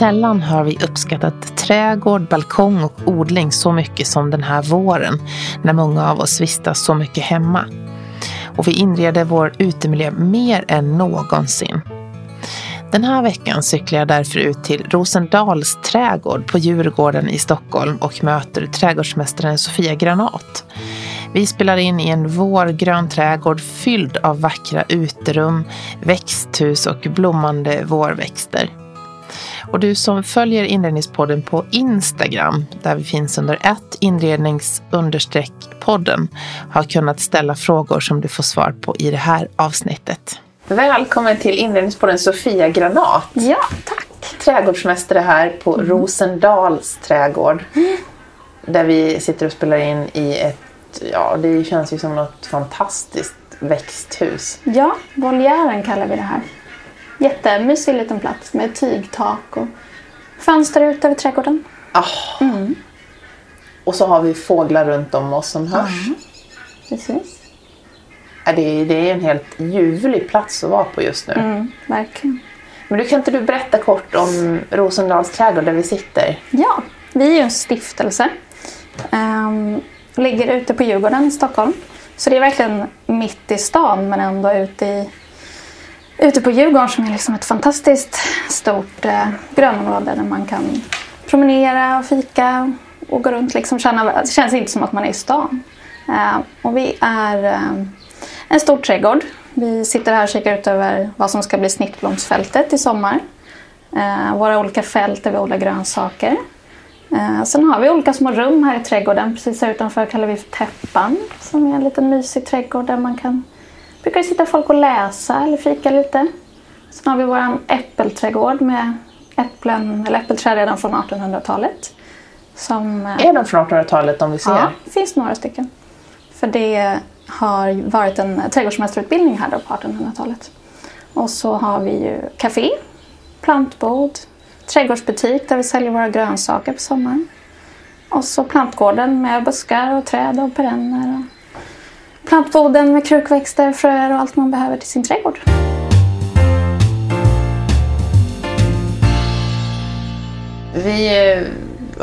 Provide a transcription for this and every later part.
Sällan har vi uppskattat trädgård, balkong och odling så mycket som den här våren när många av oss vistas så mycket hemma. Och vi inreder vår utemiljö mer än någonsin. Den här veckan cyklar jag därför ut till Rosendals trädgård på Djurgården i Stockholm och möter trädgårdsmästaren Sofia Granat. Vi spelar in i en vårgrön trädgård fylld av vackra uterum, växthus och blommande vårväxter. Och du som följer Inredningspodden på Instagram, där vi finns under ett inrednings podden, har kunnat ställa frågor som du får svar på i det här avsnittet. Välkommen till Inredningspodden Sofia Granat. Ja, tack. Trädgårdsmästare här på mm. Rosendals trädgård. Mm. Där vi sitter och spelar in i ett, ja det känns ju som något fantastiskt växthus. Ja, voljären kallar vi det här. Jättemysig liten plats med tygtak och fönster ut över trädgården. Oh. Mm. Och så har vi fåglar runt om oss som hörs. Mm. Precis. Det är, det är en helt ljuvlig plats att vara på just nu. Mm, verkligen. Men du, kan inte du berätta kort om Rosendals trädgård där vi sitter? Ja, vi är ju en stiftelse. Um, ligger ute på Djurgården i Stockholm. Så det är verkligen mitt i stan men ändå ute i ute på Djurgården som är liksom ett fantastiskt stort eh, grönområde där man kan promenera och fika och gå runt. Liksom känna, det känns inte som att man är i stan. Eh, och vi är eh, en stor trädgård. Vi sitter här och kikar ut över vad som ska bli snittblomsfältet i sommar. Eh, våra olika fält där vi odlar grönsaker. Eh, sen har vi olika små rum här i trädgården. Precis här utanför kallar vi för täppan som är en liten mysig trädgård där man kan brukar sitta folk och läsa eller fika lite. Sen har vi vår äppelträdgård med äpplen, eller äppelträd redan från 1800-talet. Som, eh, är de från 1800-talet de vi ser? Ja, det finns några stycken. För det har varit en trädgårdsmästarutbildning här då på 1800-talet. Och så har vi ju café, plantbod, trädgårdsbutik där vi säljer våra grönsaker på sommaren. Och så plantgården med buskar och träd och perenner plantboden med krukväxter, fröer och allt man behöver till sin trädgård. Vi eh,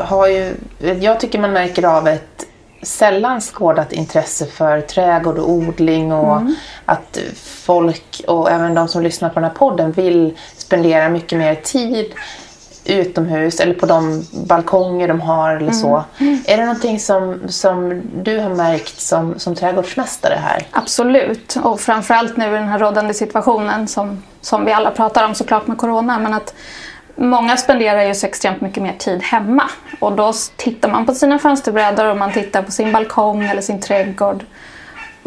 har ju, jag tycker man märker av ett sällan skådat intresse för trädgård och odling och mm. att folk och även de som lyssnar på den här podden vill spendera mycket mer tid utomhus eller på de balkonger de har eller så. Mm. Är det någonting som, som du har märkt som, som trädgårdsmästare här? Absolut, och framförallt nu i den här rådande situationen som, som vi alla pratar om såklart med corona. Men att många spenderar ju så extremt mycket mer tid hemma och då tittar man på sina fönsterbrädor och man tittar på sin balkong eller sin trädgård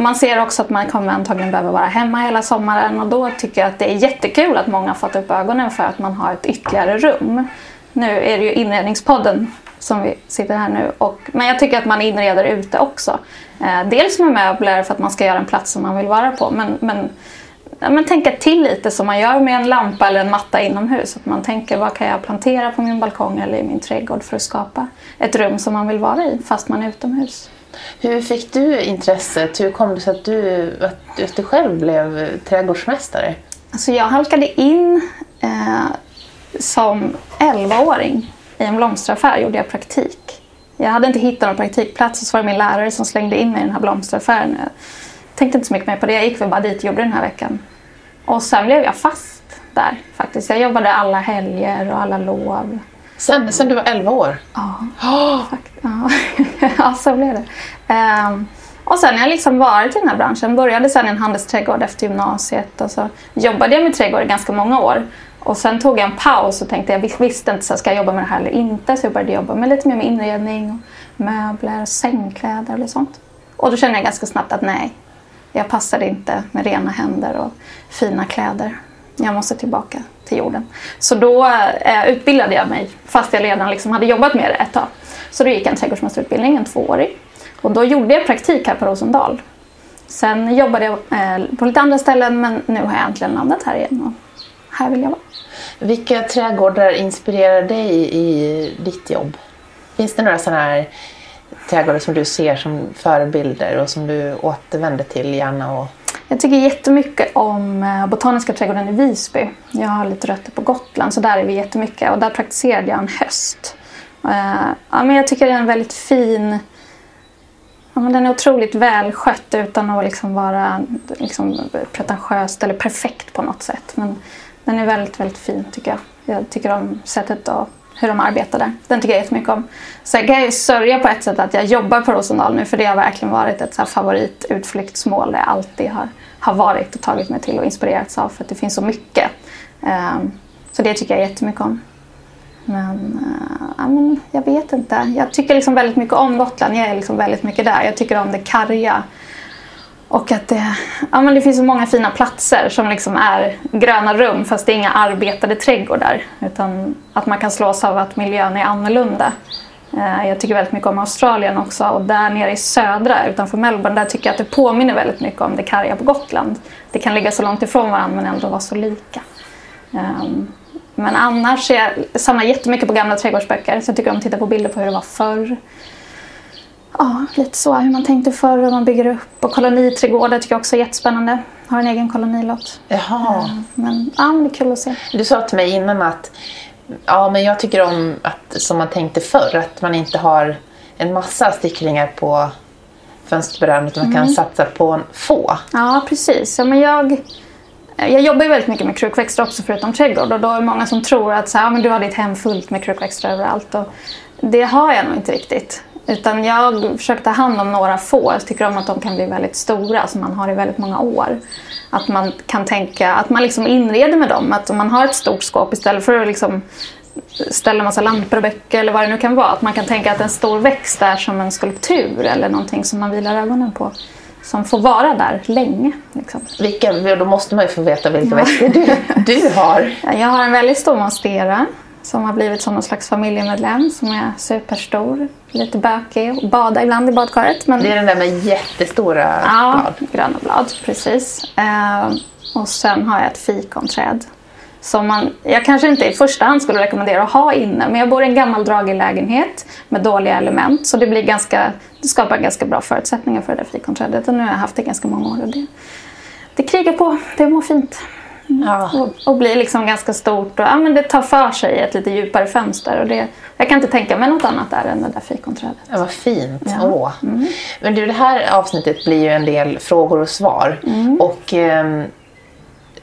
man ser också att man kommer antagligen behöva vara hemma hela sommaren och då tycker jag att det är jättekul att många fått upp ögonen för att man har ett ytterligare rum. Nu är det ju inredningspodden som vi sitter här nu. Och, men jag tycker att man inreder ute också. Eh, dels med möbler för att man ska göra en plats som man vill vara på. Men, men, ja, men tänka till lite som man gör med en lampa eller en matta inomhus. Att man tänker vad kan jag plantera på min balkong eller i min trädgård för att skapa ett rum som man vill vara i fast man är utomhus. Hur fick du intresset? Hur kom det sig att du, att du själv blev trädgårdsmästare? Alltså jag halkade in eh, som 11-åring i en blomsteraffär gjorde jag praktik. Jag hade inte hittat någon praktikplats och så var det min lärare som slängde in mig i den här blomsteraffären. Jag tänkte inte så mycket mer på det. Jag gick väl bara dit och gjorde den här veckan. Och sen blev jag fast där faktiskt. Jag jobbade alla helger och alla lov. Sen, sen du var 11 år? Ja, oh. ja. ja så blev det. Um, och sen har jag liksom varit i den här branschen. Började sen i en handelsträdgård efter gymnasiet och så jobbade jag med trädgård i ganska många år. Och sen tog jag en paus och tänkte jag visste inte så ska jag jobba med det här eller inte. Så jag började jobba med lite mer med inredning, möbler, sängkläder och sånt. Och då kände jag ganska snabbt att nej, jag passade inte med rena händer och fina kläder. Jag måste tillbaka till jorden. Så då eh, utbildade jag mig fast jag redan liksom hade jobbat med det ett tag. Så då gick jag en trädgårdsmästarutbildning, en tvåårig. Och då gjorde jag praktik här på Rosendal. Sen jobbade jag eh, på lite andra ställen men nu har jag äntligen landat här igen och här vill jag vara. Vilka trädgårdar inspirerar dig i ditt jobb? Finns det några sådana här trädgårdar som du ser som förebilder och som du återvänder till gärna? Och... Jag tycker jättemycket om eh, Botaniska trädgården i Visby. Jag har lite rötter på Gotland så där är vi jättemycket och där praktiserade jag en höst. Eh, ja, men jag tycker det är en väldigt fin Ja, men den är otroligt välskött utan att liksom vara liksom pretentiöst eller perfekt på något sätt. Men den är väldigt, väldigt fin tycker jag. Jag tycker om sättet att hur de arbetar där. Den tycker jag jättemycket om. Sen kan jag ju sörja på ett sätt att jag jobbar på Rosendal nu för det har verkligen varit ett så favoritutflyktsmål där jag alltid har, har varit och tagit mig till och inspirerats av för att det finns så mycket. Ehm, så det tycker jag jättemycket om. Men, eh, ja, men jag vet inte. Jag tycker liksom väldigt mycket om Gotland. Jag är liksom väldigt mycket där. Jag tycker om det karga och att det, ja, men det finns så många fina platser som liksom är gröna rum fast det är inga arbetade trädgårdar. Utan att man kan slås av att miljön är annorlunda. Eh, jag tycker väldigt mycket om Australien också och där nere i södra utanför Melbourne där tycker jag att det påminner väldigt mycket om det karga på Gotland. Det kan ligga så långt ifrån varandra men ändå vara så lika. Ehm, men annars, jag samlar jättemycket på gamla trädgårdsböcker så jag tycker om att titta på bilder på hur det var förr. Ja, lite så. Hur man tänkte förr, hur man bygger upp. Och koloniträdgårdar tycker jag också är jättespännande. Har en egen kolonilott. Jaha. Men, ja, men det är kul att se. Du sa till mig innan att ja, men jag tycker om att, som man tänkte förr, att man inte har en massa sticklingar på fönsterbrädan utan man kan Mm. satsa på en få. Ja, precis. Ja, men jag, jag jobbar ju väldigt mycket med krukväxter också förutom trädgård. Och då är det många som tror att så här, ja, men du har ditt hem fullt med krukväxter överallt. Och det har jag nog inte riktigt. Utan jag försöker ta hand om några få. Jag tycker om att de kan bli väldigt stora som man har i väldigt många år. Att man kan tänka, att man liksom inreder med dem. Att om man har ett stort skåp istället för att liksom ställa massa lampor och böcker eller vad det nu kan vara. Att man kan tänka att en stor växt är som en skulptur eller någonting som man vilar ögonen på. Som får vara där länge. Liksom. Vilka, då måste man ju få veta vilka växter du, du har. Jag har en väldigt stor monstera som har blivit som någon slags familjemedlem som är superstor. Lite bökig och badar ibland i badkaret. Men... Det är den där med jättestora Ja, blad. gröna blad, precis. Eh, och sen har jag ett fikonträd. Som man, jag kanske inte i första hand skulle rekommendera att ha inne, men jag bor i en gammal dragig lägenhet med dåliga element. Så det, blir ganska, det skapar ganska bra förutsättningar för det där fikonträdet. Och nu har jag haft det ganska många år. Och det, det krigar på, det mår fint. Ja. Och, och blir liksom ganska stort och ja, men det tar för sig ett lite djupare fönster. Och det, jag kan inte tänka mig något annat där än det där fikonträdet. Ja, vad fint. Ja. Mm. Åh. Men du, det här avsnittet blir ju en del frågor och svar. Mm. Och ehm,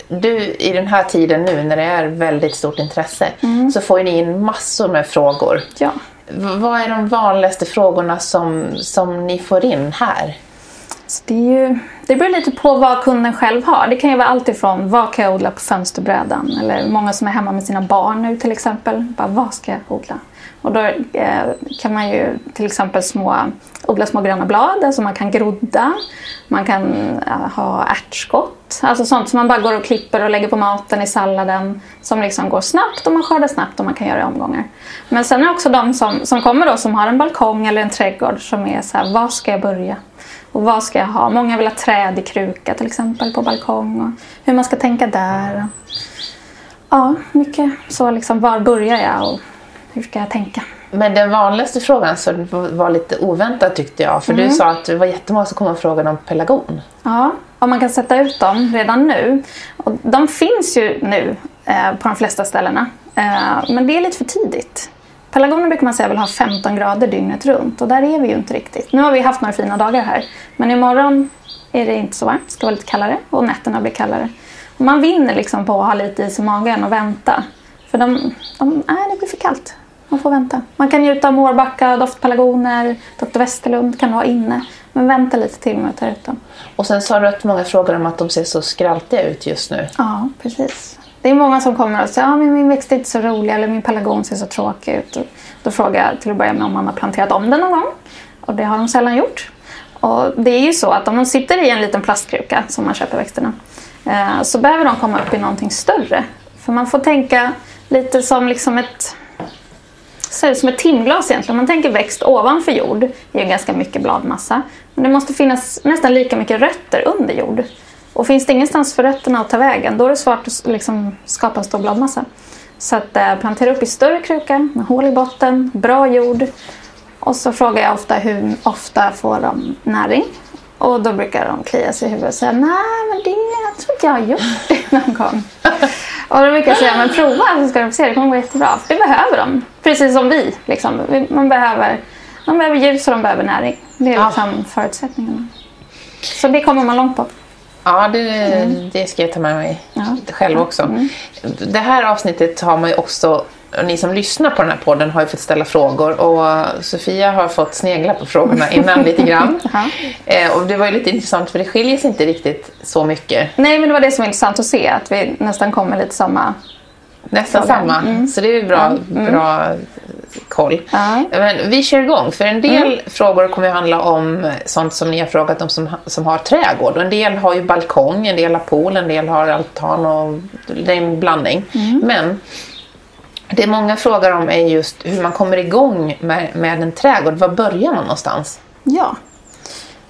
du, i den här tiden nu när det är väldigt stort intresse Mm. så får ju ni in massor med frågor. Ja. V- vad är de vanligaste frågorna som, som ni får in här? Det, är ju, det beror lite på vad kunden själv har. Det kan ju vara allt ifrån vad kan jag odla på fönsterbrädan? Eller många som är hemma med sina barn nu till exempel. Bara, vad ska jag odla? Och då eh, kan man ju till exempel små, odla små gröna blad, alltså man kan grodda. Man kan eh, ha ärtskott, alltså sånt som man bara går och klipper och lägger på maten i salladen. Som liksom går snabbt och man skördar snabbt och man kan göra i omgångar. Men sen är det också de som, som kommer då som har en balkong eller en trädgård som är så här, var ska jag börja? Och vad ska jag ha? Många vill ha träd i kruka till exempel på balkong. Och hur man ska tänka där. Ja, mycket så liksom, var börjar jag och hur ska jag tänka? Men den vanligaste frågan så var lite oväntad tyckte jag. För Mm. du sa att det var jättemånga som kom och frågade om pelargon. Ja, och man kan sätta ut dem redan nu. Och de finns ju nu eh, på de flesta ställena. Eh, men det är lite för tidigt. Pelargoner brukar man säga vill ha 15 grader dygnet runt och där är vi ju inte riktigt. Nu har vi haft några fina dagar här. Men imorgon är det inte så varmt, det ska vara lite kallare och nätterna blir kallare. Och man vinner liksom på att ha lite is i magen och vänta. För de, de, nej, det blir för kallt. Man får vänta. Man kan njuta av Mårbacka, doftpelargoner, Dr. Westerlund kan du ha inne. Men vänta lite till med att ta ut dem. Och sen sa du att många frågar om att de ser så skraltiga ut just nu. Ja, precis. Det är många som kommer och säger att ah, min växt är inte så rolig eller min pelargon ser så tråkig ut. Och då frågar jag till att börja med om man har planterat om den någon gång. Och det har de sällan gjort. Och det är ju så att om de sitter i en liten plastkruka som man köper växterna eh, så behöver de komma upp i någonting större. För man får tänka lite som liksom ett ser ut som ett timglas egentligen. Om man tänker växt ovanför jord det är ju ganska mycket bladmassa. Men det måste finnas nästan lika mycket rötter under jord. Och finns det ingenstans för rötterna att ta vägen då är det svårt att liksom skapa en stor bladmassa. Så att eh, plantera upp i större kruka med hål i botten, bra jord. Och så frågar jag ofta hur ofta får de näring. Och då brukar de klia sig i huvudet och säga nej men det, jag tror inte jag har gjort det någon gång. och då brukar jag säga men prova så ska du få se, det kommer gå jättebra. För det behöver de, precis som vi. Liksom. Man behöver, de behöver ljus och de behöver näring. Det är liksom ja. förutsättningarna. Så det kommer man långt på. Ja, det, mm. det ska jag ta med mig ja. själv också. Mm. Det här avsnittet har man ju också ni som lyssnar på den här podden har ju fått ställa frågor och Sofia har fått snegla på frågorna innan lite grann. eh, och det var ju lite intressant för det skiljer sig inte riktigt så mycket. Nej, men det var det som var intressant att se, att vi nästan kommer lite samma Nästan samma, mm. så det är bra, mm. bra koll. Men vi kör igång, för en del mm. frågor kommer att handla om sånt som ni har frågat om som, som har trädgård. Och en del har ju balkong, en del har pool, en del har altan och det är en blandning. Mm. Men det många frågar om är just hur man kommer igång med, med en trädgård. Var börjar man någonstans? Ja,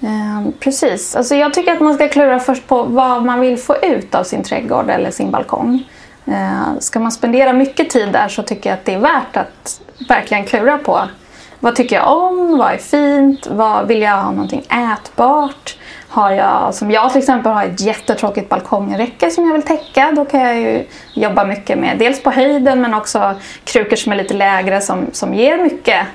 eh, precis. Alltså jag tycker att man ska klura först på vad man vill få ut av sin trädgård eller sin balkong. Eh, ska man spendera mycket tid där så tycker jag att det är värt att verkligen klura på vad tycker jag om, vad är fint, vad vill jag ha någonting ätbart? Har jag, som jag till exempel, har ett jättetråkigt balkongräcke som jag vill täcka. Då kan jag ju jobba mycket med dels på höjden men också krukor som är lite lägre som, som ger mycket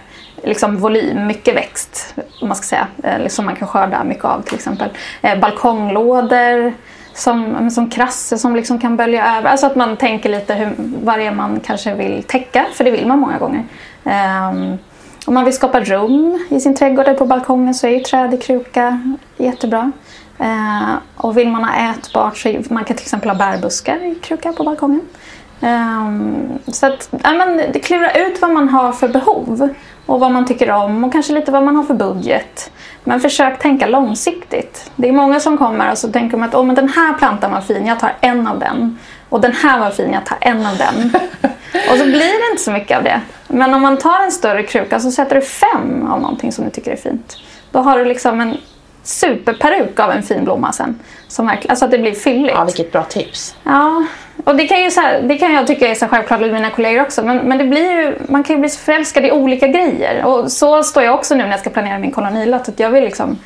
liksom volym, mycket växt. Om man ska säga. Eh, som man kan skörda mycket av till exempel. Eh, balkonglådor som, som krasser som liksom kan bölja över. Alltså att man tänker lite hur, vad det är man kanske vill täcka, för det vill man många gånger. Um, om man vill skapa rum i sin trädgård eller på balkongen så är ju träd i kruka jättebra. Uh, och vill man ha ätbart så man kan till exempel ha bärbuskar i kruka på balkongen. Um, så att ja, men, klura ut vad man har för behov och vad man tycker om och kanske lite vad man har för budget. Men försök tänka långsiktigt. Det är många som kommer och så tänker man att oh, men den här plantan var fin, jag tar en av den. Och den här var fin, jag tar en av den. och så blir det inte så mycket av det. Men om man tar en större kruka så sätter du fem av någonting som du tycker är fint. Då har du liksom en superperuk av en fin blomma sen. Som verkligen, alltså att det blir fylligt. Ja, vilket bra tips. Ja, och det kan, ju så här, det kan jag tycka är så självklart med mina kollegor också. Men, men det blir ju, man kan ju bli så förälskad i olika grejer. Och så står jag också nu när jag ska planera min kolonilott. Att jag vill liksom,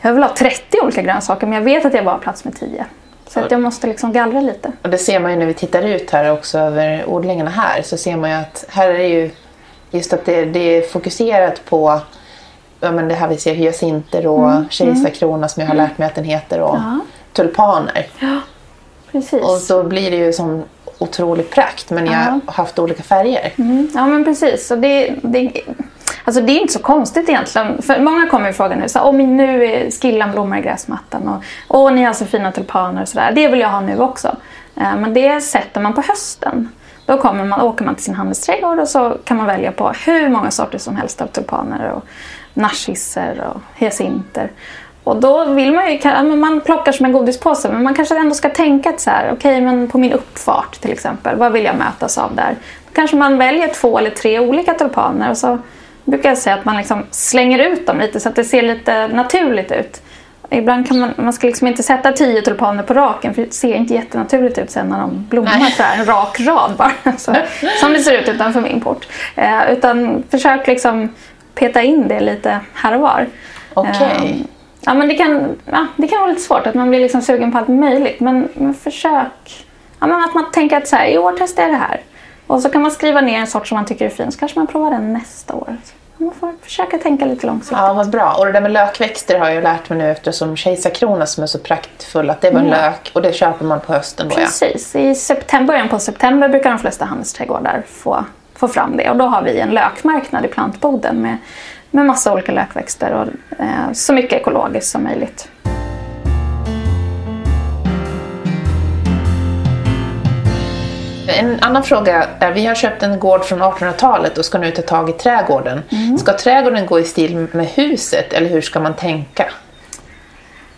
jag vill ha 30 olika grönsaker men jag vet att jag bara har plats med 10. Så att jag måste liksom gallra lite. Och det ser man ju när vi tittar ut här också över odlingarna här. Så ser man ju att här är det ju just att det, det är fokuserat på ja, men det här vi ser hyacinter och mm. kejsarkrona som jag har mm. lärt mig att den heter och ja. tulpaner. Ja, precis. Och så blir det ju som otrolig prakt men jag har haft olika färger. Mm. Ja men precis. Och det, det, alltså det är inte så konstigt egentligen. För många kommer och frågar nu så oh, nu är skillan blommar i gräsmattan och åh ni har så fina tulpaner och sådär. Det vill jag ha nu också. Eh, men det sätter man på hösten. Då kommer man, åker man till sin handelsträdgård och så kan man välja på hur många sorter som helst av tulpaner och narcisser och hyacinter. Och då vill man ju, man plockar som en godispåse men man kanske ändå ska tänka att så här, okej okay, men på min uppfart till exempel, vad vill jag mötas av där? Då kanske man väljer två eller tre olika tulpaner och så brukar jag säga att man liksom slänger ut dem lite så att det ser lite naturligt ut. Ibland kan man, man ska liksom inte sätta tio tulpaner på raken för det ser inte jättenaturligt ut sen när de blommar så här, en rak rad bara. Så, som det ser ut utanför min port. Eh, utan försök liksom peta in det lite här och var. Okej. Okay. Eh, ja, men det kan, ja, det kan vara lite svårt att man blir liksom sugen på allt möjligt men, men försök ja, men att man tänker att så här, i år testar jag det här. Och så kan man skriva ner en sort som man tycker är fin så kanske man provar den nästa år. Man får försöka tänka lite långsiktigt. Ja, vad bra. Och det där med lökväxter har jag lärt mig nu eftersom kejsarkrona som är så praktfull att det var en mm. lök och det köper man på hösten då Precis. Ja. I september, början på september brukar de flesta handelsträdgårdar få, få fram det och då har vi en lökmarknad i plantboden med, med massa olika lökväxter och eh, så mycket ekologiskt som möjligt. En annan fråga är, vi har köpt en gård från 1800-talet och ska nu ta tag i trädgården. Mm. Ska trädgården gå i stil med huset eller hur ska man tänka?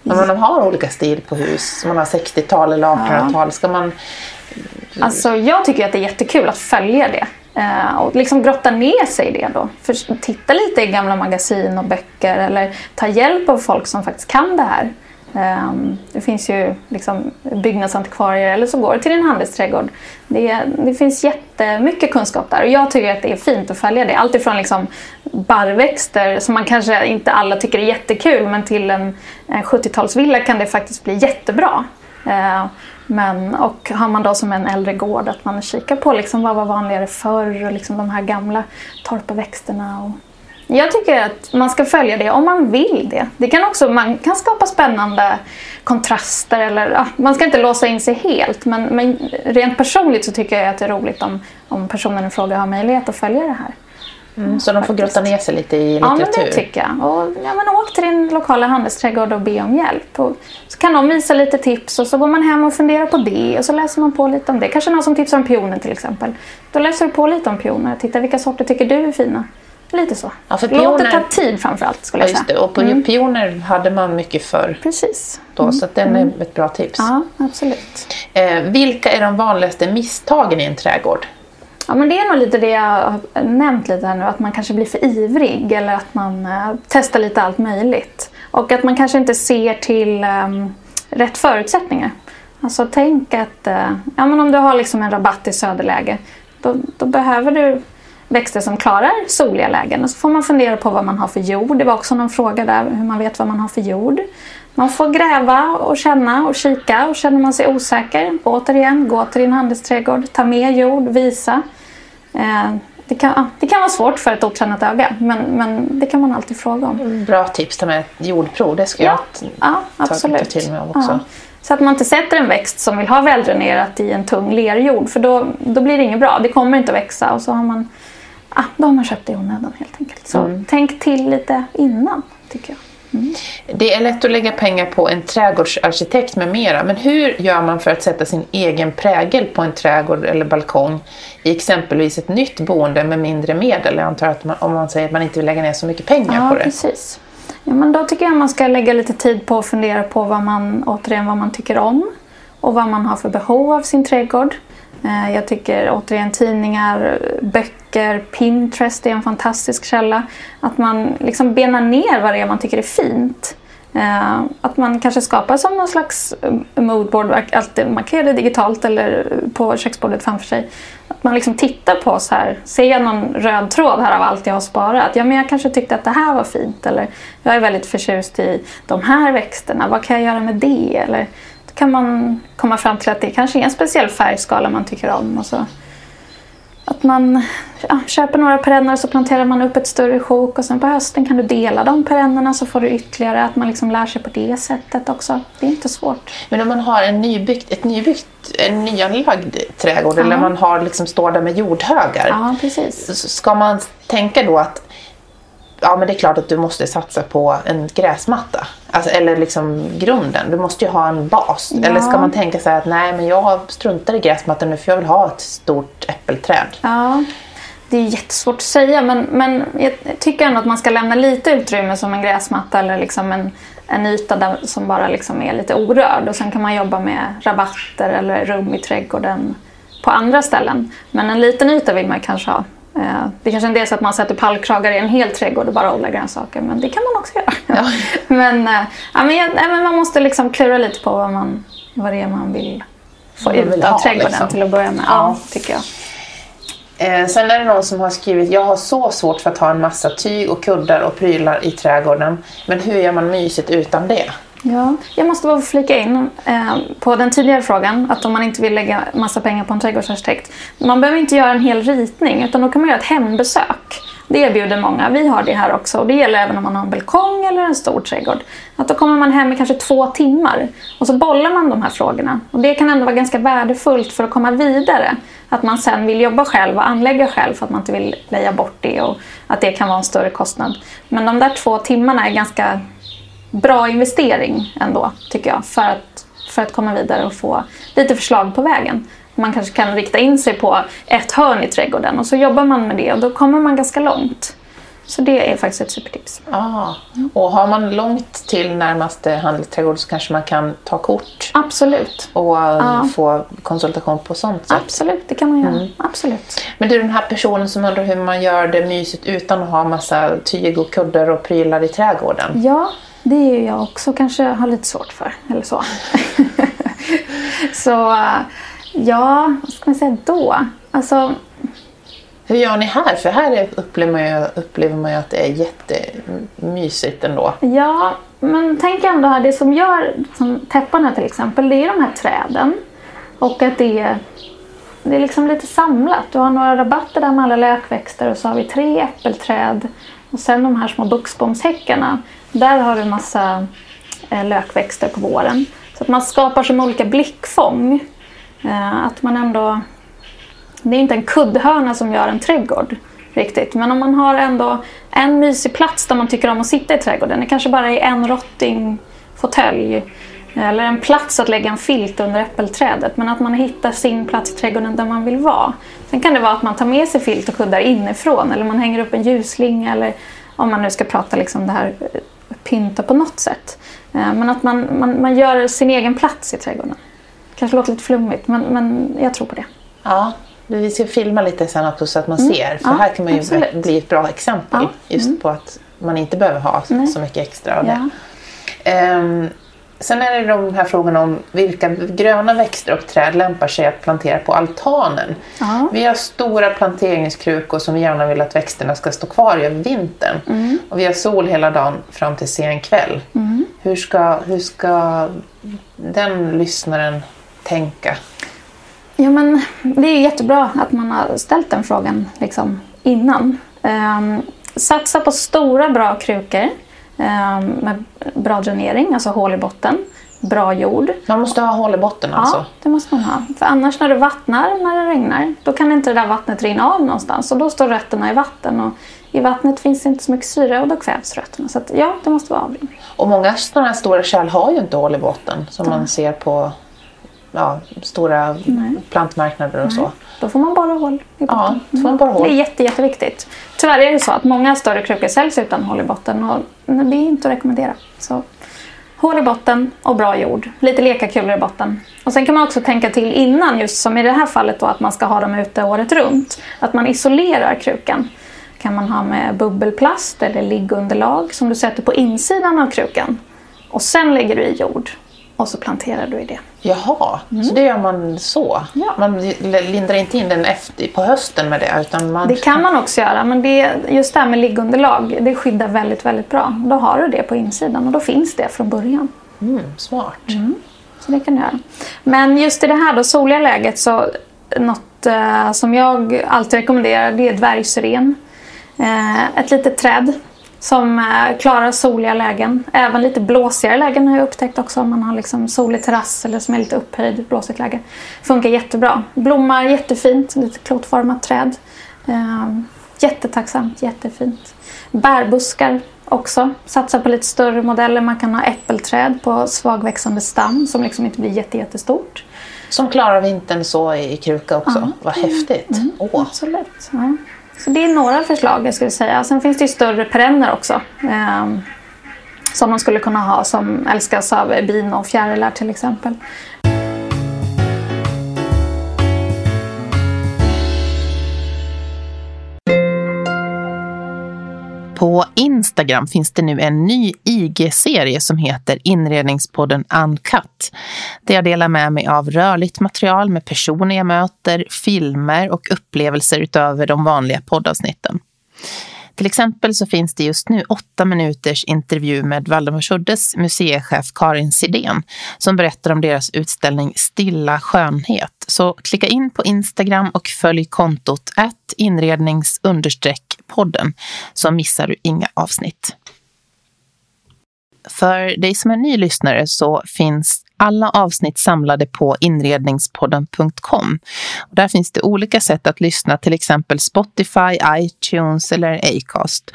Om man har olika stil på hus, man har 60-tal eller 1800-tal, ska man... Alltså jag tycker att det är jättekul att följa det. Eh, och liksom grotta ner sig i det då. För, titta lite i gamla magasin och böcker eller ta hjälp av folk som faktiskt kan det här. Ehm, det finns ju liksom byggnadsantikvarier eller så går du till din handelsträdgård. Det, det finns jättemycket kunskap där och jag tycker att det är fint att följa det. Alltifrån liksom barrväxter som man kanske inte alla tycker är jättekul men till en, en 70-talsvilla kan det faktiskt bli jättebra. Ehm, men, och har man då som en äldre gård att man kikar på liksom vad var vanligare förr och liksom de här gamla torparväxterna. Och jag tycker att man ska följa det om man vill det. det kan också, man kan skapa spännande kontraster. Eller, ja, man ska inte låsa in sig helt men, men rent personligt så tycker jag att det är roligt om, om personen i fråga har möjlighet att följa det här. Mm, så de får grotta ner sig lite i Ja, litteratur? men det tycker jag. Och, ja, men åk till din lokala handelsträdgård och be om hjälp. Och så kan de visa lite tips och så går man hem och funderar på det och så läser man på lite om det. Kanske någon som tipsar om pioner till exempel. Då läser du på lite om pioner. Titta vilka sorter tycker du är fina. Lite så. Ja, för Låt det pioner- ta tid framförallt skulle Ja, jag just säga. det. Och på Mm, pioner hade man mycket förr. Precis. Då, Så att den är ett bra tips. Ja, absolut. Eh, vilka är de vanligaste misstagen i en trädgård? Ja, men det är nog lite det jag har nämnt lite här nu, att man kanske blir för ivrig eller att man eh, testar lite allt möjligt. Och att man kanske inte ser till eh, rätt förutsättningar. Alltså tänk att eh, ja, men om du har liksom en rabatt i söderläge, då, då behöver du växter som klarar soliga lägen. Och så får man fundera på vad man har för jord. Det var också någon fråga där, hur man vet vad man har för jord. Man får gräva och känna och kika och känner man sig osäker, återigen, gå till din handelsträdgård, ta med jord, visa. Eh, det, kan, det kan vara svårt för ett otränat öga, men, men det kan man alltid fråga om. Bra tips, ta med jordprov. Det ska Ja, jag ja ta, ta absolut. till mig av också. Ja. Så att man inte sätter en växt som vill ha väldränerat i en tung lerjord, för då, då blir det inget bra. Det kommer inte att växa och så har man, ah, då har man köpt det i onödan helt enkelt. Så Mm. tänk till lite innan, tycker jag. Det är lätt att lägga pengar på en trädgårdsarkitekt med mera, men hur gör man för att sätta sin egen prägel på en trädgård eller balkong i exempelvis ett nytt boende med mindre medel? Jag antar att man, om man säger att man inte vill lägga ner så mycket pengar Ja, på det. precis. Ja, men då tycker jag man ska lägga lite tid på att fundera på vad man, återigen, vad man tycker om och vad man har för behov av sin trädgård. Eh, jag tycker återigen tidningar, böcker, Pinterest är en fantastisk källa. Att man liksom benar ner vad det är man tycker är fint. Eh, att man kanske skapar som någon slags eh, moodboard, man kan göra det digitalt eller på köksbordet framför sig. Att man liksom tittar på så här, ser jag någon röd tråd här av allt jag har sparat? Ja men jag kanske tyckte att det här var fint eller jag är väldigt förtjust i de här växterna, vad kan jag göra med det? Eller kan man komma fram till att det kanske är en speciell färgskala man tycker om. Och så att man ja, köper några perenner och så planterar man upp ett större sjok och sen på hösten kan du dela de perennerna så får du ytterligare att man liksom lär sig på det sättet också. Det är inte svårt. Men om man har en nybyggt, ett nybyggt, en nyanlagd trädgård eller man har liksom står där med jordhögar. Ja, precis. Ska man tänka då att ja, men det är klart att du måste satsa på en gräsmatta? Alltså, eller liksom grunden. Du måste ju ha en bas. Ja. Eller ska man tänka här att nej, men jag struntar i gräsmattan nu för jag vill ha ett stort äppelträd. Ja, det är jättesvårt att säga men, men jag tycker ändå att man ska lämna lite utrymme som en gräsmatta eller liksom en, en yta där, som bara liksom är lite orörd och sen kan man jobba med rabatter eller rum i trädgården på andra ställen. Men en liten yta vill man kanske ha. Eh, Det kanske inte är så att man sätter pallkragar i en hel trädgård och bara odlar grönsaker men det kan man också göra. Ja. men, eh, ja, men, jag- men man måste liksom klura lite på vad, man, vad det är man vill få man ut vill av ha, trädgården liksom. till att börja med. Ja. Ja, tycker jag. Eh, sen är det någon som har skrivit jag har så svårt för att ha en massa tyg och kuddar och prylar i trädgården. Men hur gör man mysigt utan det? Ja, jag måste bara flika in eh, på den tidigare frågan att om man inte vill lägga massa pengar på en trädgårdsarkitekt. Man behöver inte göra en hel ritning utan då kan man göra ett hembesök. Det erbjuder många. Vi har det här också och det gäller även om man har en balkong eller en stor trädgård. Att då kommer man hem i kanske två timmar och så bollar man de här frågorna. Och det kan ändå vara ganska värdefullt för att komma vidare. Att man sen vill jobba själv och anlägga själv för att man inte vill leja bort det och att det kan vara en större kostnad. Men de där två timmarna är ganska bra investering ändå, tycker jag, för att, för att komma vidare och få lite förslag på vägen. Man kanske kan rikta in sig på ett hörn i trädgården och så jobbar man med det och då kommer man ganska långt. Så det är faktiskt ett supertips. Ah. Och har man långt till närmaste handelsträdgård så kanske man kan ta kort Absolut. och få konsultation på sånt sätt. Absolut, det kan man göra. Absolut. Men du, den här personen som undrar hur man gör det mysigt utan att ha massa tyg och kuddar och prylar i trädgården. Ja, det är ju jag också kanske har lite svårt för. Eller så. så ja, vad ska man säga då? Alltså, hur gör ni här? För här upplever man ju, upplever man ju att det är jättemysigt ändå. Ja, men tänk ändå här, det som gör som täpparna till exempel, det är de här träden. Och att det är, det är liksom lite samlat. Du har några rabatter där med alla lökväxter och så har vi tre äppelträd. Och sen de här små buxbomshäckarna. Där har du massa eh, lökväxter på våren. Så att man skapar som olika blickfång. Eh, att man ändå det är inte en kuddhörna som gör en trädgård riktigt. Men om man har ändå en mysig plats där man tycker om att sitta i trädgården. Det kanske bara är en rottingfåtölj. Eller en plats att lägga en filt under äppelträdet. Men att man hittar sin plats i trädgården där man vill vara. Sen kan det vara att man tar med sig filt och kuddar inifrån. Eller man hänger upp en ljusslinga. Eller om man nu ska prata liksom det här eh, pynta på något sätt. Eh, men att man, man, man gör sin egen plats i trädgården. Kanske låter lite flummigt men, men jag tror på det. Ja, vi ska filma lite sen också så att man mm. ser. För ja, här kan man ju absolut. bli ett bra exempel ja. just mm. på att man inte behöver ha Nej. så mycket extra av det. Um, sen är det de här frågorna om vilka gröna växter och träd lämpar sig att plantera på altanen. Ja. Vi har stora planteringskrukor som vi gärna vill att växterna ska stå kvar i över vintern. Mm. Och vi har sol hela dagen fram till sen kväll. Mm. Hur, ska, hur ska den lyssnaren tänka? Ja, men det är jättebra att man har ställt den frågan liksom, innan. Um, satsa på stora bra krukor med bra dränering, alltså hål i botten. Bra jord. Man måste ha hål i botten alltså? Ja, det måste man ha. För annars när du vattnar, när det regnar, då kan inte det där vattnet rinna av någonstans och då står rötterna i vatten. Och i vattnet finns inte så mycket syre och då kvävs rötterna. Så att, ja, det måste vara avrinning. Och många sådana här stora kärl har ju inte hål i botten som ja. man ser på ja, stora Nej. plantmarknader och Nej. så. Då får man bara hål i botten. Ja, får man bara hål. Det är jätte, jätteviktigt. Tyvärr är det så att många större krukor säljs utan hål i botten och det är inte att rekommendera. Så hål i botten och bra jord. Lite lekakulor i botten. Och sen kan man också tänka till innan, just som i det här fallet då, att man ska ha dem ute året runt. Att man isolerar krukan. kan man ha med bubbelplast eller liggunderlag som du sätter på insidan av krukan. Och sen lägger du i jord och så planterar du i det. Jaha, mm. så det gör man så? Ja. Man lindrar inte in den efter, på hösten med det? Utan man... Det kan man också göra, men det, just det här med liggunderlag det skyddar väldigt, väldigt bra. Då har du det på insidan och då finns det från början. Mm, smart. Mm. Så det kan du göra. Men just i det här då, soliga läget så något eh, som jag alltid rekommenderar det är dvärgsyren. Eh, ett litet träd som eh, klarar soliga lägen. Även lite blåsigare lägen har jag upptäckt också om man har liksom solig terrass eller som är lite upphöjd, blåsigt läge. Funkar jättebra. Blommar jättefint, lite klotformat träd. Ehm, jättetacksamt, jättefint. Bärbuskar också. Satsa på lite större modeller. Man kan ha äppelträd på svagväxande stam som liksom inte blir jätte, jättestort. Som klarar vintern så i kruka också. Ja. Vad häftigt. Mm, Åh. Absolut. Ja. Så det är några förslag jag skulle säga. Sen finns det ju större perenner också. Eh, som man skulle kunna ha som älskas av bin och fjärilar till exempel. På Instagram finns det nu en ny IG-serie som heter Inredningspodden Uncut. Där jag delar med mig av rörligt material med personer jag möter, filmer och upplevelser utöver de vanliga poddavsnitten. Till exempel så finns det just nu åtta minuters intervju med Valdemarsuddes museichef Karin Sidén som berättar om deras utställning Stilla skönhet. Så klicka in på Instagram och följ kontot inrednings podden så missar du inga avsnitt. För dig som är ny lyssnare så finns alla avsnitt samlade på inredningspodden.com. Där finns det olika sätt att lyssna, till exempel Spotify, iTunes eller Acast.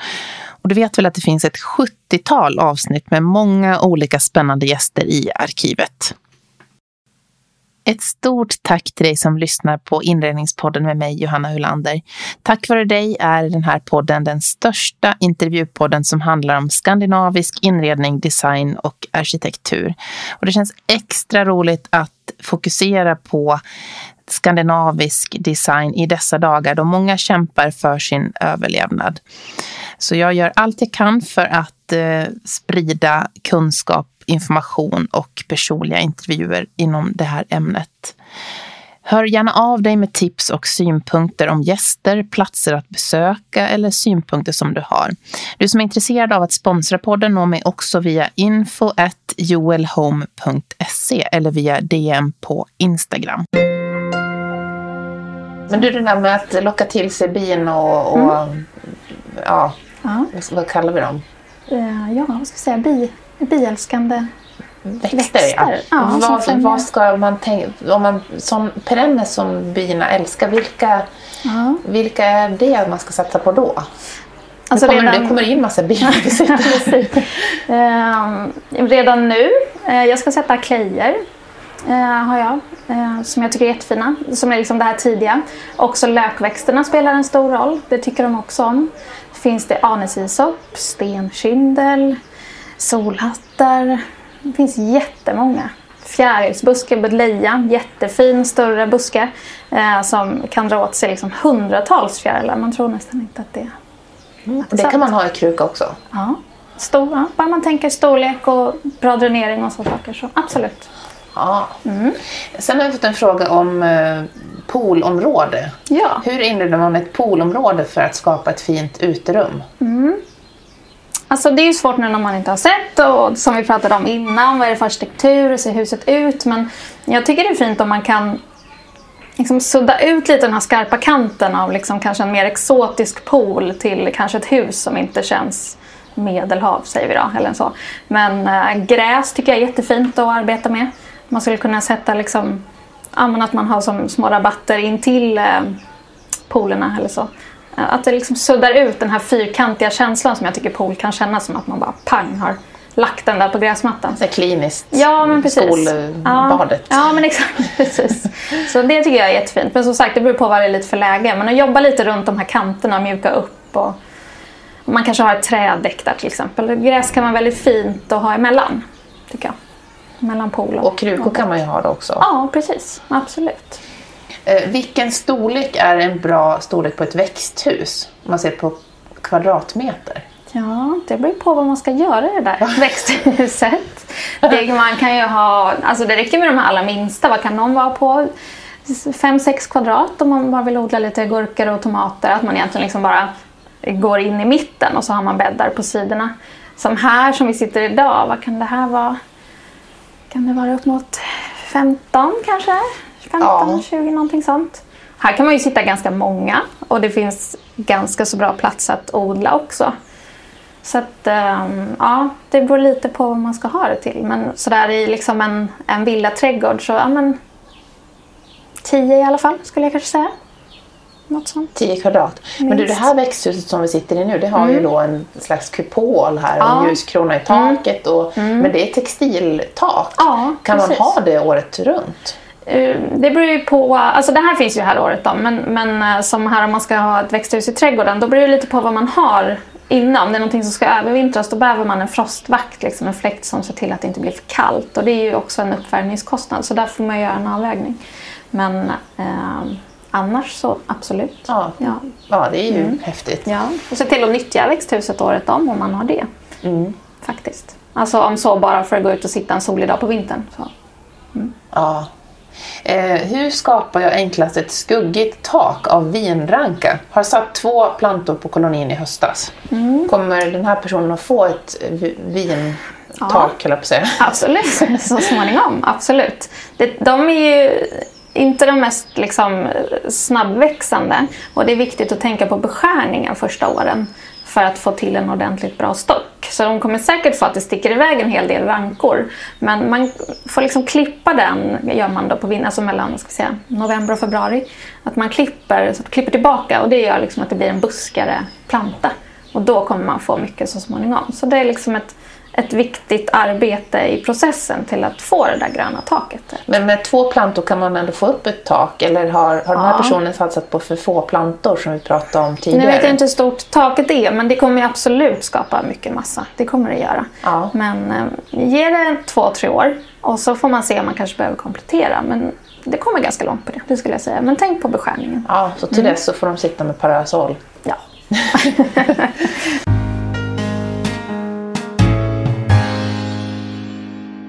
Och du vet väl att det finns ett 70-tal avsnitt med många olika spännande gäster i arkivet. Ett stort tack till dig som lyssnar på Inredningspodden med mig, Johanna Hulander. Tack vare dig är den här podden den största intervjupodden som handlar om skandinavisk inredning, design och arkitektur. Och det känns extra roligt att fokusera på skandinavisk design i dessa dagar då många kämpar för sin överlevnad. Så jag gör allt jag kan för att eh, sprida kunskap, information och personliga intervjuer inom det här ämnet. Hör gärna av dig med tips och synpunkter om gäster, platser att besöka eller synpunkter som du har. Du som är intresserad av att sponsra podden når mig också via info joelhome.se eller via DM på Instagram. Men du, det där med att locka till sig bin och, och mm. ja, ja, vad kallar vi dem? Eh, ja, vad ska vi säga? Bi, biälskande växter. växter. Ja. vad, vad ska man tänka, om man, som perenner som bina älskar, vilka, ja. vilka är det man ska satsa på då? Alltså kommer, redan... Det kommer in massa bin. uh, redan nu, uh, jag ska sätta klejer. Uh, har jag, uh, som jag tycker är jättefina. Som är liksom det här tidiga. Också lökväxterna spelar en stor roll. Det tycker de också om. Finns det anisisop, stenkyndel, solhattar, det finns jättemånga. Fjärilsbuske, budleja, jättefin större buske eh, som kan dra åt sig liksom hundratals fjärilar. Man tror nästan inte att det är mm. Det kan man ha i kruka också? Ja, stora. Bara man tänker storlek och bra dränering och så saker så absolut. Ja. Mm. Sen har jag fått en fråga om eh, poolområde. Ja. Hur inreder man ett poolområde för att skapa ett fint uterum? Mm. Alltså det är ju svårt nu när man inte har sett och som vi pratade om innan, vad är det för arkitektur, hur ser huset ut? Men jag tycker det är fint om man kan liksom sudda ut lite den här skarpa kanten av liksom kanske en mer exotisk pool till kanske ett hus som inte känns medelhav säger vi då. Eller så. Men äh, gräs tycker jag är jättefint att arbeta med. Man skulle kunna sätta liksom, att man har som små rabatter in till äh, poolerna eller så. Att det liksom suddar ut den här fyrkantiga känslan som jag tycker pool kan kännas som att man bara pang har lagt den där på gräsmattan. Så kliniskt. Ja, men precis. Skolbadet. Ja, ja, men exakt. precis. Så det tycker jag är jättefint. Men som sagt, det beror på vad det är lite för läge. Men att jobba lite runt de här kanterna, mjuka upp och man kanske har ett trädäck där till exempel. Gräs kan vara väldigt fint att ha emellan, tycker jag. Mellan pool och... Och krukor kan man ju ha då också. Ja, precis. Absolut. Eh, vilken storlek är en bra storlek på ett växthus? Om man ser på kvadratmeter. Ja, det beror på vad man ska göra i det där växthuset. Det, man kan ju ha, alltså det räcker med de här allra minsta. Vad kan någon vara på? 5-6 kvadrat om man bara vill odla lite gurkor och tomater. Att man egentligen liksom bara går in i mitten och så har man bäddar på sidorna. Som här som vi sitter idag, vad kan det här vara? Kan det vara upp mot 15 kanske? 15, ja. 20 någonting sånt. Här kan man ju sitta ganska många och det finns ganska så bra plats att odla också. Så att, um, ja, det beror lite på vad man ska ha det till. Men sådär i liksom en, en villaträdgård så, ja men 10 i alla fall skulle jag kanske säga. Något sånt. 10 kvadrat. Minst. Men du, det här växthuset som vi sitter i nu, det har mm. ju då en slags kupol här och en ljuskrona i taket. Och, mm. Men det är textiltak. Ja, kan precis. man ha det året runt? Eh, det beror ju på, alltså det här finns ju här året då, men, men eh, som här om man ska ha ett växthus i trädgården, då beror det lite på vad man har innan. Om det är någonting som ska övervintras, då behöver man en frostvakt, liksom en fläkt som ser till att det inte blir för kallt. Och det är ju också en uppvärmningskostnad, så där får man göra en avvägning. Men eh, annars så absolut. Ja, ja. ja det är ju mm. häftigt. Ja, och se till att nyttja växthuset året om om man har det. Mm. Faktiskt. Alltså om så bara för att gå ut och sitta en solig dag på vintern. Så. Mm. Ja, Eh, hur skapar jag enklast ett skuggigt tak av vinranka? Har satt två plantor på kolonin i höstas. Mm. Kommer den här personen att få ett vintak, ja. på att säga? Absolut, så småningom. Absolut. De är ju inte de mest liksom, snabbväxande och det är viktigt att tänka på beskärningen första åren för att få till en ordentligt bra stock. Så de kommer säkert få att det sticker iväg en hel del rankor. Men man får liksom klippa den, gör man då på vintern, alltså mellan ska säga, november och februari. Att man klipper, så klipper tillbaka och det gör liksom att det blir en buskare planta. Och då kommer man få mycket så småningom. Så det är liksom ett ett viktigt arbete i processen till att få det där gröna taket. Men med två plantor kan man ändå få upp ett tak eller har, har ja. den här personen satsat på för få plantor som vi pratade om tidigare? Nu vet jag inte hur stort taket är men det kommer absolut skapa mycket massa. Det kommer det göra. Ja. Men eh, ge det två, tre år och så får man se om man kanske behöver komplettera. Men det kommer ganska långt på det, det skulle jag säga. Men tänk på beskärningen. Ja, så till mm. dess så får de sitta med parasoll? Ja.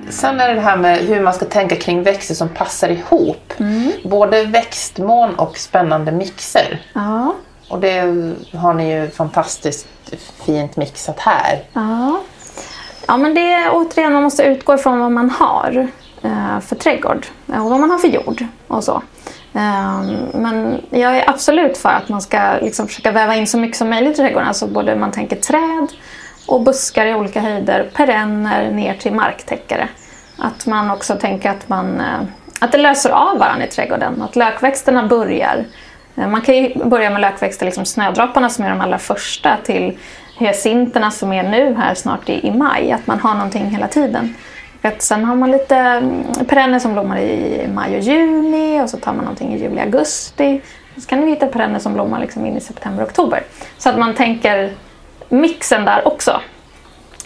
Sen är det det här med hur man ska tänka kring växter som passar ihop. Mm. Både växtmån och spännande mixer. Ja. Och det har ni ju fantastiskt fint mixat här. Ja. ja, men det är återigen, man måste utgå ifrån vad man har eh, för trädgård eh, och vad man har för jord och så. Eh, men jag är absolut för att man ska liksom försöka väva in så mycket som möjligt i trädgården. Alltså både man tänker träd och buskar i olika höjder, perenner ner till marktäckare. Att man också tänker att, man, eh, att det löser av varandra i trädgården. Att lökväxterna börjar eh, Man kan ju börja med lökväxter, liksom snödropparna som är de allra första till hyacinterna som är nu här snart i, i maj. Att man har någonting hela tiden. Att sen har man lite mm, perenner som blommar i maj och juni och så tar man någonting i juli, augusti. Så kan ni hitta perenner som blommar liksom in i september, oktober. Så att man tänker mixen där också.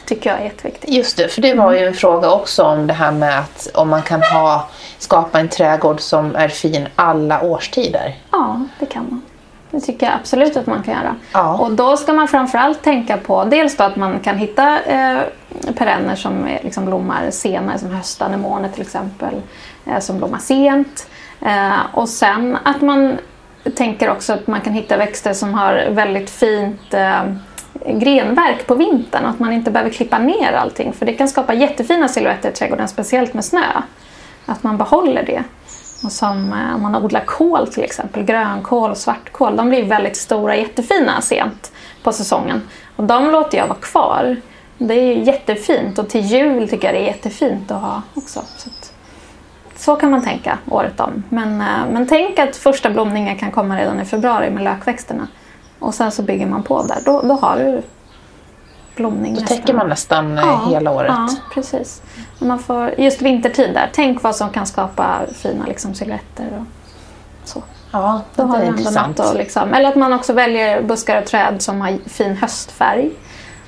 Tycker jag är jätteviktigt. Just det, för det var ju en fråga också om det här med att om man kan ha, skapa en trädgård som är fin alla årstider. Ja, det kan man. Det tycker jag absolut att man kan göra. Ja. Och då ska man framförallt tänka på dels då att man kan hitta eh, perenner som är, liksom blommar senare, som höstanemoner till exempel, eh, som blommar sent. Eh, och sen att man tänker också att man kan hitta växter som har väldigt fint eh, grenverk på vintern och att man inte behöver klippa ner allting för det kan skapa jättefina silhuetter i trädgården, speciellt med snö. Att man behåller det. Och som eh, om man odlar kål till exempel, grönkål och svartkål, de blir väldigt stora, jättefina sent på säsongen. Och de låter jag vara kvar. Det är jättefint och till jul tycker jag det är jättefint att ha också. Så, att, så kan man tänka året om. Men, eh, men tänk att första blomningen kan komma redan i februari med lökväxterna. Och sen så bygger man på där. Då, då har du blomning Då nästan. täcker man nästan eh, hela året. Ja, precis. Och Man får, just vintertid där, tänk vad som kan skapa fina liksom, silhuetter och så. Ja, Då det har är intressant. att liksom, eller att man också väljer buskar och träd som har fin höstfärg.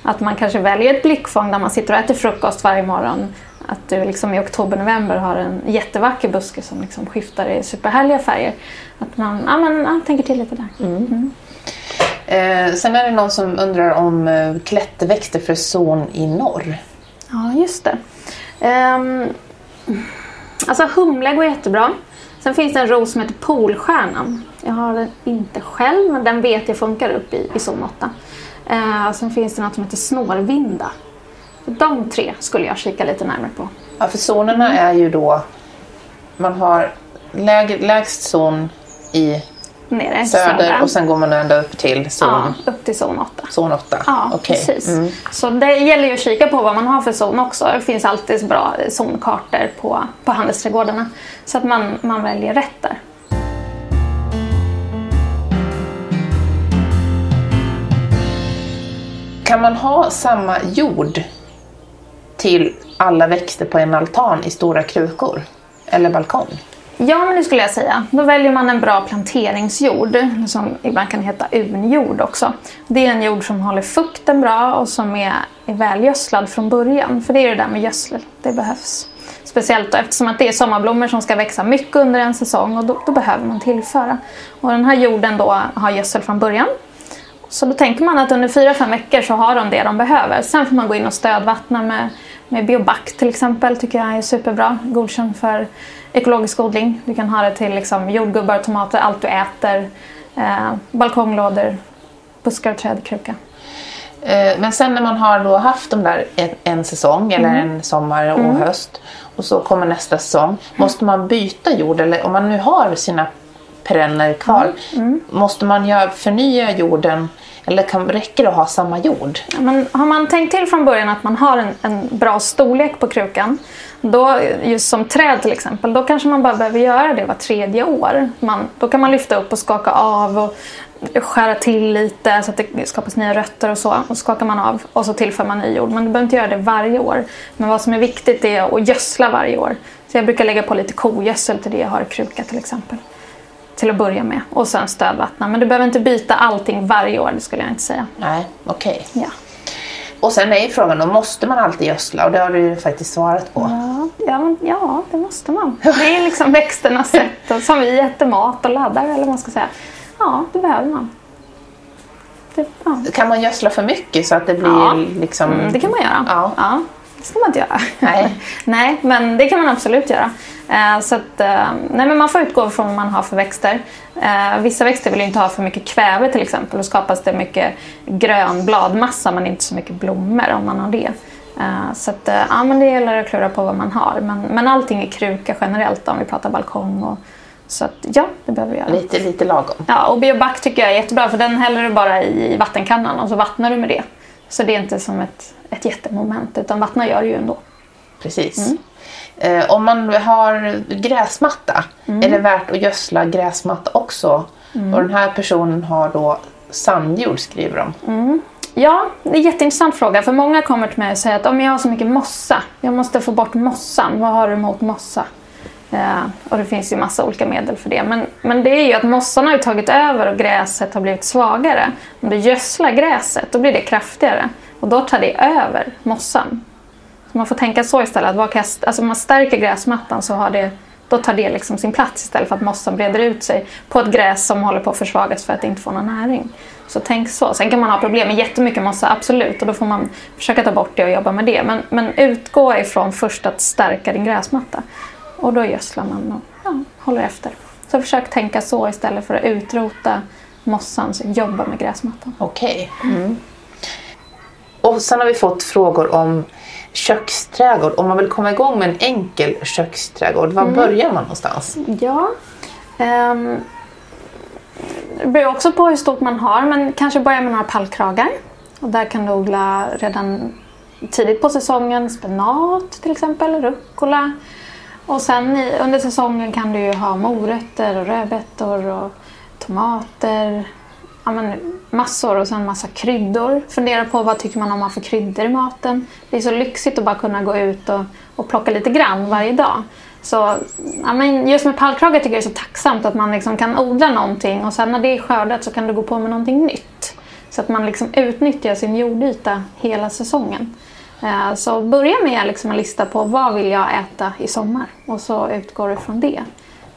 Att man kanske väljer ett blickfång där man sitter och äter frukost varje morgon. Att du liksom i oktober-november har en jättevacker buske som liksom skiftar i superhärliga färger. Att man ja, men, ja, tänker till lite där. Eh, sen är det någon som undrar om eh, klätterväxter för zon i norr. Ja, just det. Um, alltså humle går jättebra. Sen finns det en ros som heter Polstjärnan. Jag har den inte själv, men den vet jag funkar upp i, i zon 8. Uh, sen finns det något som heter Snårvinda. De tre skulle jag kika lite närmare på. Ja, för zonerna är ju då, man har läg, lägst zon i Nere, söder södra. och sen går man ända upp till zon, Ja, upp till zon 8. zon 8. Ja, Okej. precis. Mm. Så det gäller ju att kika på vad man har för zon också. Det finns alltid bra zonkartor på, på handelsträdgårdarna. Så att man, man väljer rätt där. Kan man ha samma jord till alla växter på en altan i stora krukor? Eller balkong? Ja, men det skulle jag säga. Då väljer man en bra planteringsjord, som ibland kan heta unjord också. Det är en jord som håller fukten bra och som är, är välgödslad från början. För det är det där med gödsel, det behövs. Speciellt då, eftersom att det är sommarblommor som ska växa mycket under en säsong och då, då behöver man tillföra. Och den här jorden då har gödsel från början. Så då tänker man att under 4-5 veckor så har de det de behöver. Sen får man gå in och stödvattna med, med bioback till exempel. tycker jag är superbra. Godkänd för ekologisk odling. Du kan ha det till liksom jordgubbar, tomater, allt du äter. Eh, balkonglådor, buskar träd, kruka. Eh, Men sen när man har då haft de där en, en säsong eller Mm. en sommar och höst och så kommer nästa säsong. Måste man byta jord eller om man nu har sina perenner kvar. Mm. Måste man göra, förnya jorden eller kan, räcker det att ha samma jord? Ja, Men har man tänkt till från början att man har en, en bra storlek på krukan, då, just som träd till exempel, då kanske man bara behöver göra det var tredje år. Man, då kan man lyfta upp och skaka av och skära till lite så att det skapas nya rötter och så. Och skakar man av och så tillför man ny jord. Men du behöver inte göra det varje år. Men vad som är viktigt är att gödsla varje år. Så jag brukar lägga på lite kogödsel till det jag har i kruka till exempel. Till att börja med. Och sen stödvattna. Men du behöver inte byta allting varje år, det skulle jag inte säga. Nej, okej. Ja. Och sen är ju frågan då, måste man alltid gödsla? Och det har du ju faktiskt svarat på. Ja, ja, ja, det måste man. Det är liksom växternas sätt, och som vi äter mat och laddar eller vad man ska säga. Ja, det behöver man. Det, ja. Kan man gödsla för mycket så att det blir Ja. liksom... Mm, det kan man göra. Ja. Ja, det ska man inte göra. Nej. nej, men det kan man absolut göra. Eh, så att, eh, nej, men man får utgå från vad man har för växter. Eh, vissa växter vill inte ha för mycket kväve till exempel. Då skapas det mycket grön bladmassa men inte så mycket blommor om man har det. Så att, ja, men det gäller att klura på vad man har. Men, men allting är kruka generellt om vi pratar balkong. Och, så att, ja, det behöver vi göra. Lite, lite lagom. Ja, och bioback tycker jag är jättebra för den häller du bara i vattenkannan och så vattnar du med det. Så det är inte som ett, ett jättemoment utan vattna gör du ju ändå. Precis. Eh, om man har gräsmatta, är det värt att gödsla gräsmatta också? Och den här personen har då sandjord skriver de. Ja, det är en jätteintressant fråga. För många kommer till mig och säger att om jag har så mycket mossa, jag måste få bort mossan. Vad har du emot mossa? Eh, och det finns ju massa olika medel för det. Men, men det är ju att mossan har tagit över och gräset har blivit svagare. Om du gödslar gräset, då blir det kraftigare. Och då tar det över mossan. Man får tänka så istället. Att vad kan jag- alltså om man stärker gräsmattan så har det, då tar det liksom sin plats istället för att mossan breder ut sig på ett gräs som håller på att försvagas för att det inte får någon näring. Så tänk så. Sen kan man ha problem med jättemycket mossa, absolut. Och då får man försöka ta bort det och jobba med det. Men, men utgå ifrån först att stärka din gräsmatta. Och då gödslar man och ja, håller efter. Så försök tänka så istället för att utrota mossan. Så jobba med gräsmattan. Okej. Mm. Och sen har vi fått frågor om köksträdgård. Om man vill komma igång med en enkel köksträdgård, var börjar man någonstans? Ja. ehm, det beror också på hur stort man har, men kanske börja med några pallkragar. Och där kan du odla redan tidigt på säsongen spenat till exempel, rucola. Och sen i, under säsongen kan du ha morötter och rödbetor och tomater. Ja, men massor och sen massa kryddor. Fundera på vad tycker man om man får kryddor i maten. Det är så lyxigt att bara kunna gå ut och, och plocka lite grann varje dag. Så ja, men just med pallkragar tycker jag det är så tacksamt att man liksom kan odla någonting och sen när det är skördat så kan du gå på med någonting nytt. Så att man liksom utnyttjar sin jordyta hela säsongen. Eh, så börja med liksom en lista på vad vill jag äta i sommar och så utgår du från det.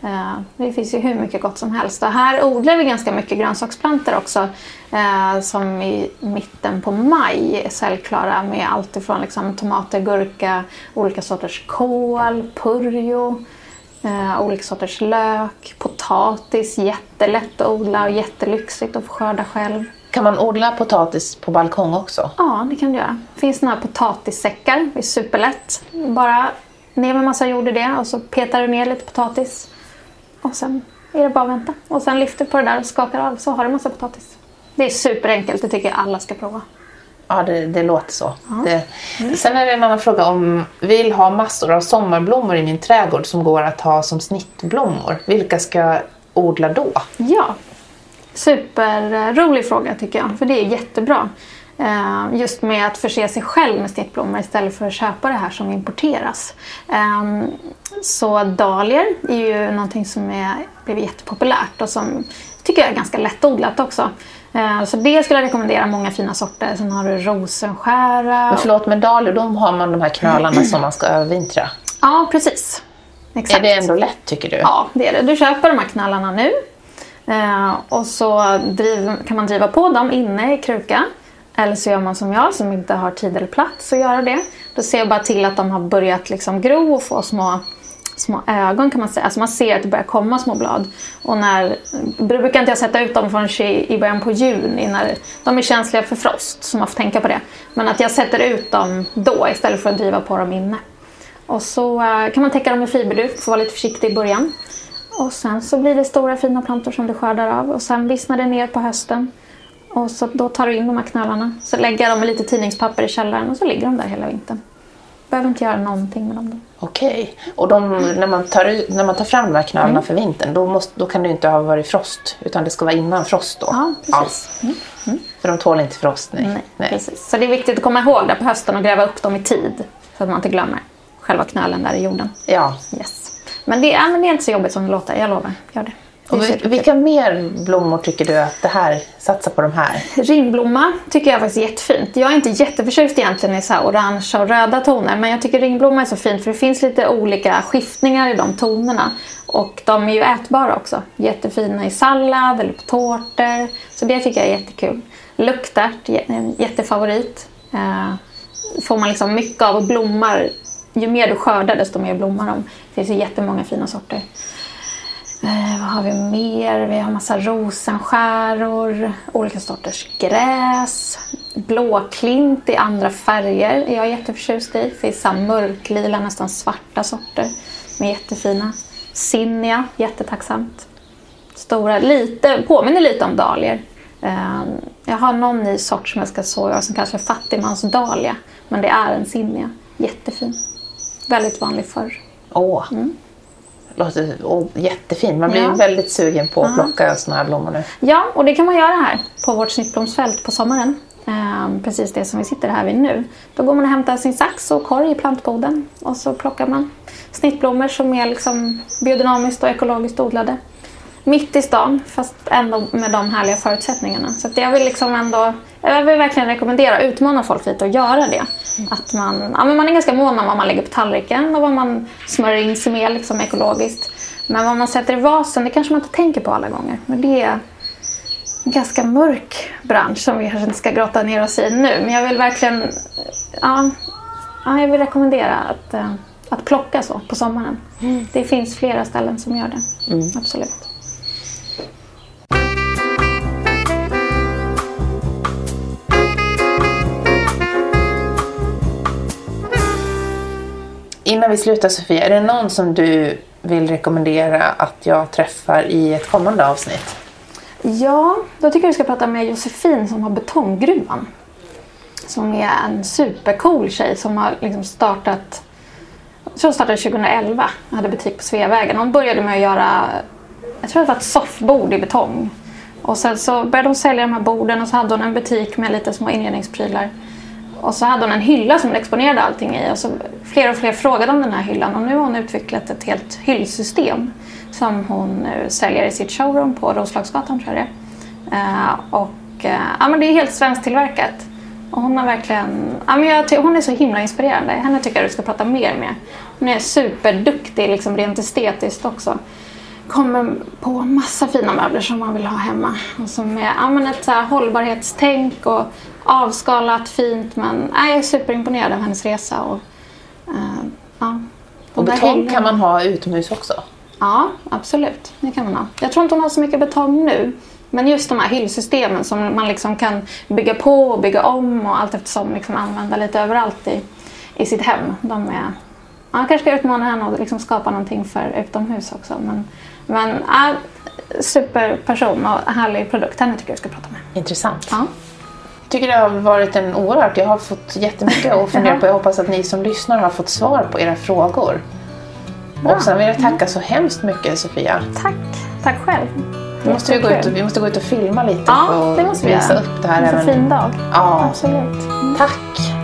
Eh, Det finns ju hur mycket gott som helst. Och här odlar vi ganska mycket grönsaksplantor också eh, som i mitten på maj är säljklara med allt ifrån liksom tomater, gurka, olika sorters kål, purjo, eh, olika sorters lök, potatis. Jättelätt att odla och jättelyxigt att få skörda själv. Kan man odla potatis på balkong också? Ja, det kan du göra. Det finns några potatissäckar. Det är superlätt. Bara ner med massa jord i det och så petar du ner lite potatis. Och sen är det bara att vänta. Och sen lyfter på det där och skakar av så har du massa potatis. Det är superenkelt. Det tycker jag alla ska prova. Ja, det, det låter så. Det. Sen är det en annan fråga om vill ha massor av sommarblommor i min trädgård som går att ha som snittblommor. Vilka ska jag odla då? Ja, superrolig fråga tycker jag. För det är jättebra. Eh, Just med att förse sig själv med snittblommor istället för att köpa det här som importeras. Eh, Så dahlior är ju någonting som är, blivit jättepopulärt och som tycker jag är ganska lättodlat också. Eh, Så det skulle jag rekommendera, många fina sorter. Sen har du rosenskära. Men förlåt, med dahlior då har man de här knölarna som man ska övervintra. Ja, precis. Exakt. Är det ändå lätt tycker du? Ja, det är det. Du köper de här knallarna nu. Och så driv, kan man driva på dem inne i kruka. Eller så gör man som jag som inte har tid eller plats att göra det. Då ser jag bara till att de har börjat liksom gro och få små, små ögon kan man säga. Alltså man ser att det börjar komma små blad. Och när, brukar inte jag sätta ut dem förrän i början på juni när de är känsliga för frost. Så man får tänka på det. Men att jag sätter ut dem då istället för att driva på dem inne. Och så eh, kan man täcka dem med fiberduk, får vara lite försiktig i början. Och sen så blir det stora fina plantor som du skördar av och sen vissnar det ner på hösten. Och så då tar du in de här knölarna. Så lägger jag dem med lite tidningspapper i källaren och så ligger de där hela vintern. Behöver inte göra någonting med dem då. Okej. Och de, när, man tar, ut- när man tar fram de här knölarna Mm. för vintern, då, måste, då kan det ju inte ha varit frost. Utan det ska vara innan frost då. Ja, precis. Mm. Ja. För de tål inte frost. Nej. Nej, Nej. Precis. Så det är viktigt att komma ihåg där på hösten och gräva upp dem i tid. Så att man inte glömmer själva knölen där i jorden. Ja. Yes. Men det, är, men det är inte så jobbigt som det låter, jag lovar. Gör det. Och vilka mer blommor tycker du att det här, satsa på de här? Ringblomma tycker jag faktiskt är jättefint. Jag är inte jätteförtjust egentligen i så orange och röda toner men jag tycker ringblomma är så fint för det finns lite olika skiftningar i de tonerna. Och de är ju ätbara också. Jättefina i sallad eller på tårtor. Så det tycker jag är jättekul. Luktärt, en jättefavorit. Eh, får man liksom mycket av och blommar. Ju mer du skördar desto mer blommar de. Det finns ju jättemånga fina sorter. Eh, vad har vi mer? Vi har massa rosenskäror, olika sorters gräs, blåklint i andra färger är jag jätteförtjust i. Det finns så mörklila, nästan svarta sorter med jättefina. Zinnia, jättetacksamt. Stora, lite, påminner lite om dahlior. Eh, jag har någon ny sort som jag ska såga som kanske är fattigmansdahlia. Men det är en zinnia. Jättefin. Väldigt vanlig förr. Åh, Mm. Låter oh, jättefint. Man blir Ja. väldigt sugen på att plocka såna här blommor nu. Ja, och det kan man göra här på vårt snittblomsfält på sommaren. Ehm, precis det som vi sitter här vid nu. Då går man och hämtar sin sax och korg i plantboden och så plockar man snittblommor som är liksom biodynamiskt och ekologiskt odlade. Mitt i stan, fast ändå med de härliga förutsättningarna. Så att jag vill liksom ändå, jag vill verkligen rekommendera, utmana folk lite att göra det. Att man, ja, men man är ganska mån om vad man lägger på tallriken och vad man smörjer in sig med liksom ekologiskt. Men vad man sätter i vasen, det kanske man inte tänker på alla gånger. Men det är en ganska mörk bransch som vi kanske inte ska grotta ner oss i nu. Men jag vill verkligen ja, ja, jag vill rekommendera att, eh, att plocka så på sommaren. Det finns flera ställen som gör det. Absolut. Innan vi slutar Sofia, är det någon som du vill rekommendera att jag träffar i ett kommande avsnitt? Ja, då tycker jag vi ska prata med Josefin som har Betonggruvan. Som är en supercool tjej som har liksom startat jag tror hon startade 2011 och hade butik på Sveavägen. Hon började med att göra, jag tror det var ett soffbord i betong. Och sen så började hon sälja de här borden och så hade hon en butik med lite små inredningsprylar. Och så hade hon en hylla som hon exponerade allting i. Och så fler och fler frågade om den här hyllan och nu har hon utvecklat ett helt hyllsystem som hon nu säljer i sitt showroom på Roslagsgatan tror jag det är. Eh, och eh, ja, men det är helt svensktillverkat. Och hon har verkligen, ja, men jag hon är så himla inspirerande. Henne tycker jag du ska prata mer med. Hon är superduktig liksom rent estetiskt också. Kommer på massa fina möbler som man vill ha hemma. Och som är ja, men ett så hållbarhetstänk och avskalat fint. Men ja, jag är superimponerad av hennes resa. Och, eh, ja, Och betong kan man ha utomhus också? Ja, absolut. Det kan man ha. Jag tror inte hon har så mycket betong nu. Men just de här hyllsystemen som man liksom kan bygga på och bygga om och allt eftersom liksom använda lite överallt i, i sitt hem. De är, jag kanske ska utmana henne och liksom skapa någonting för utomhus också. Men, men ja, superperson och härlig produkt. Henne tycker jag ska prata med. Intressant. Ja. tycker det har varit en oerhört... Jag har fått jättemycket att fundera på. Jag hoppas att ni som lyssnar har fått svar på era frågor. Och sen vill jag tacka så hemskt mycket Sofia. Tack. Tack själv. Vi måste, gå ut vi måste gå ut och filma lite Ja, och det måste vi visa upp det här. En så även. fin dag. Ja, Absolut. tack.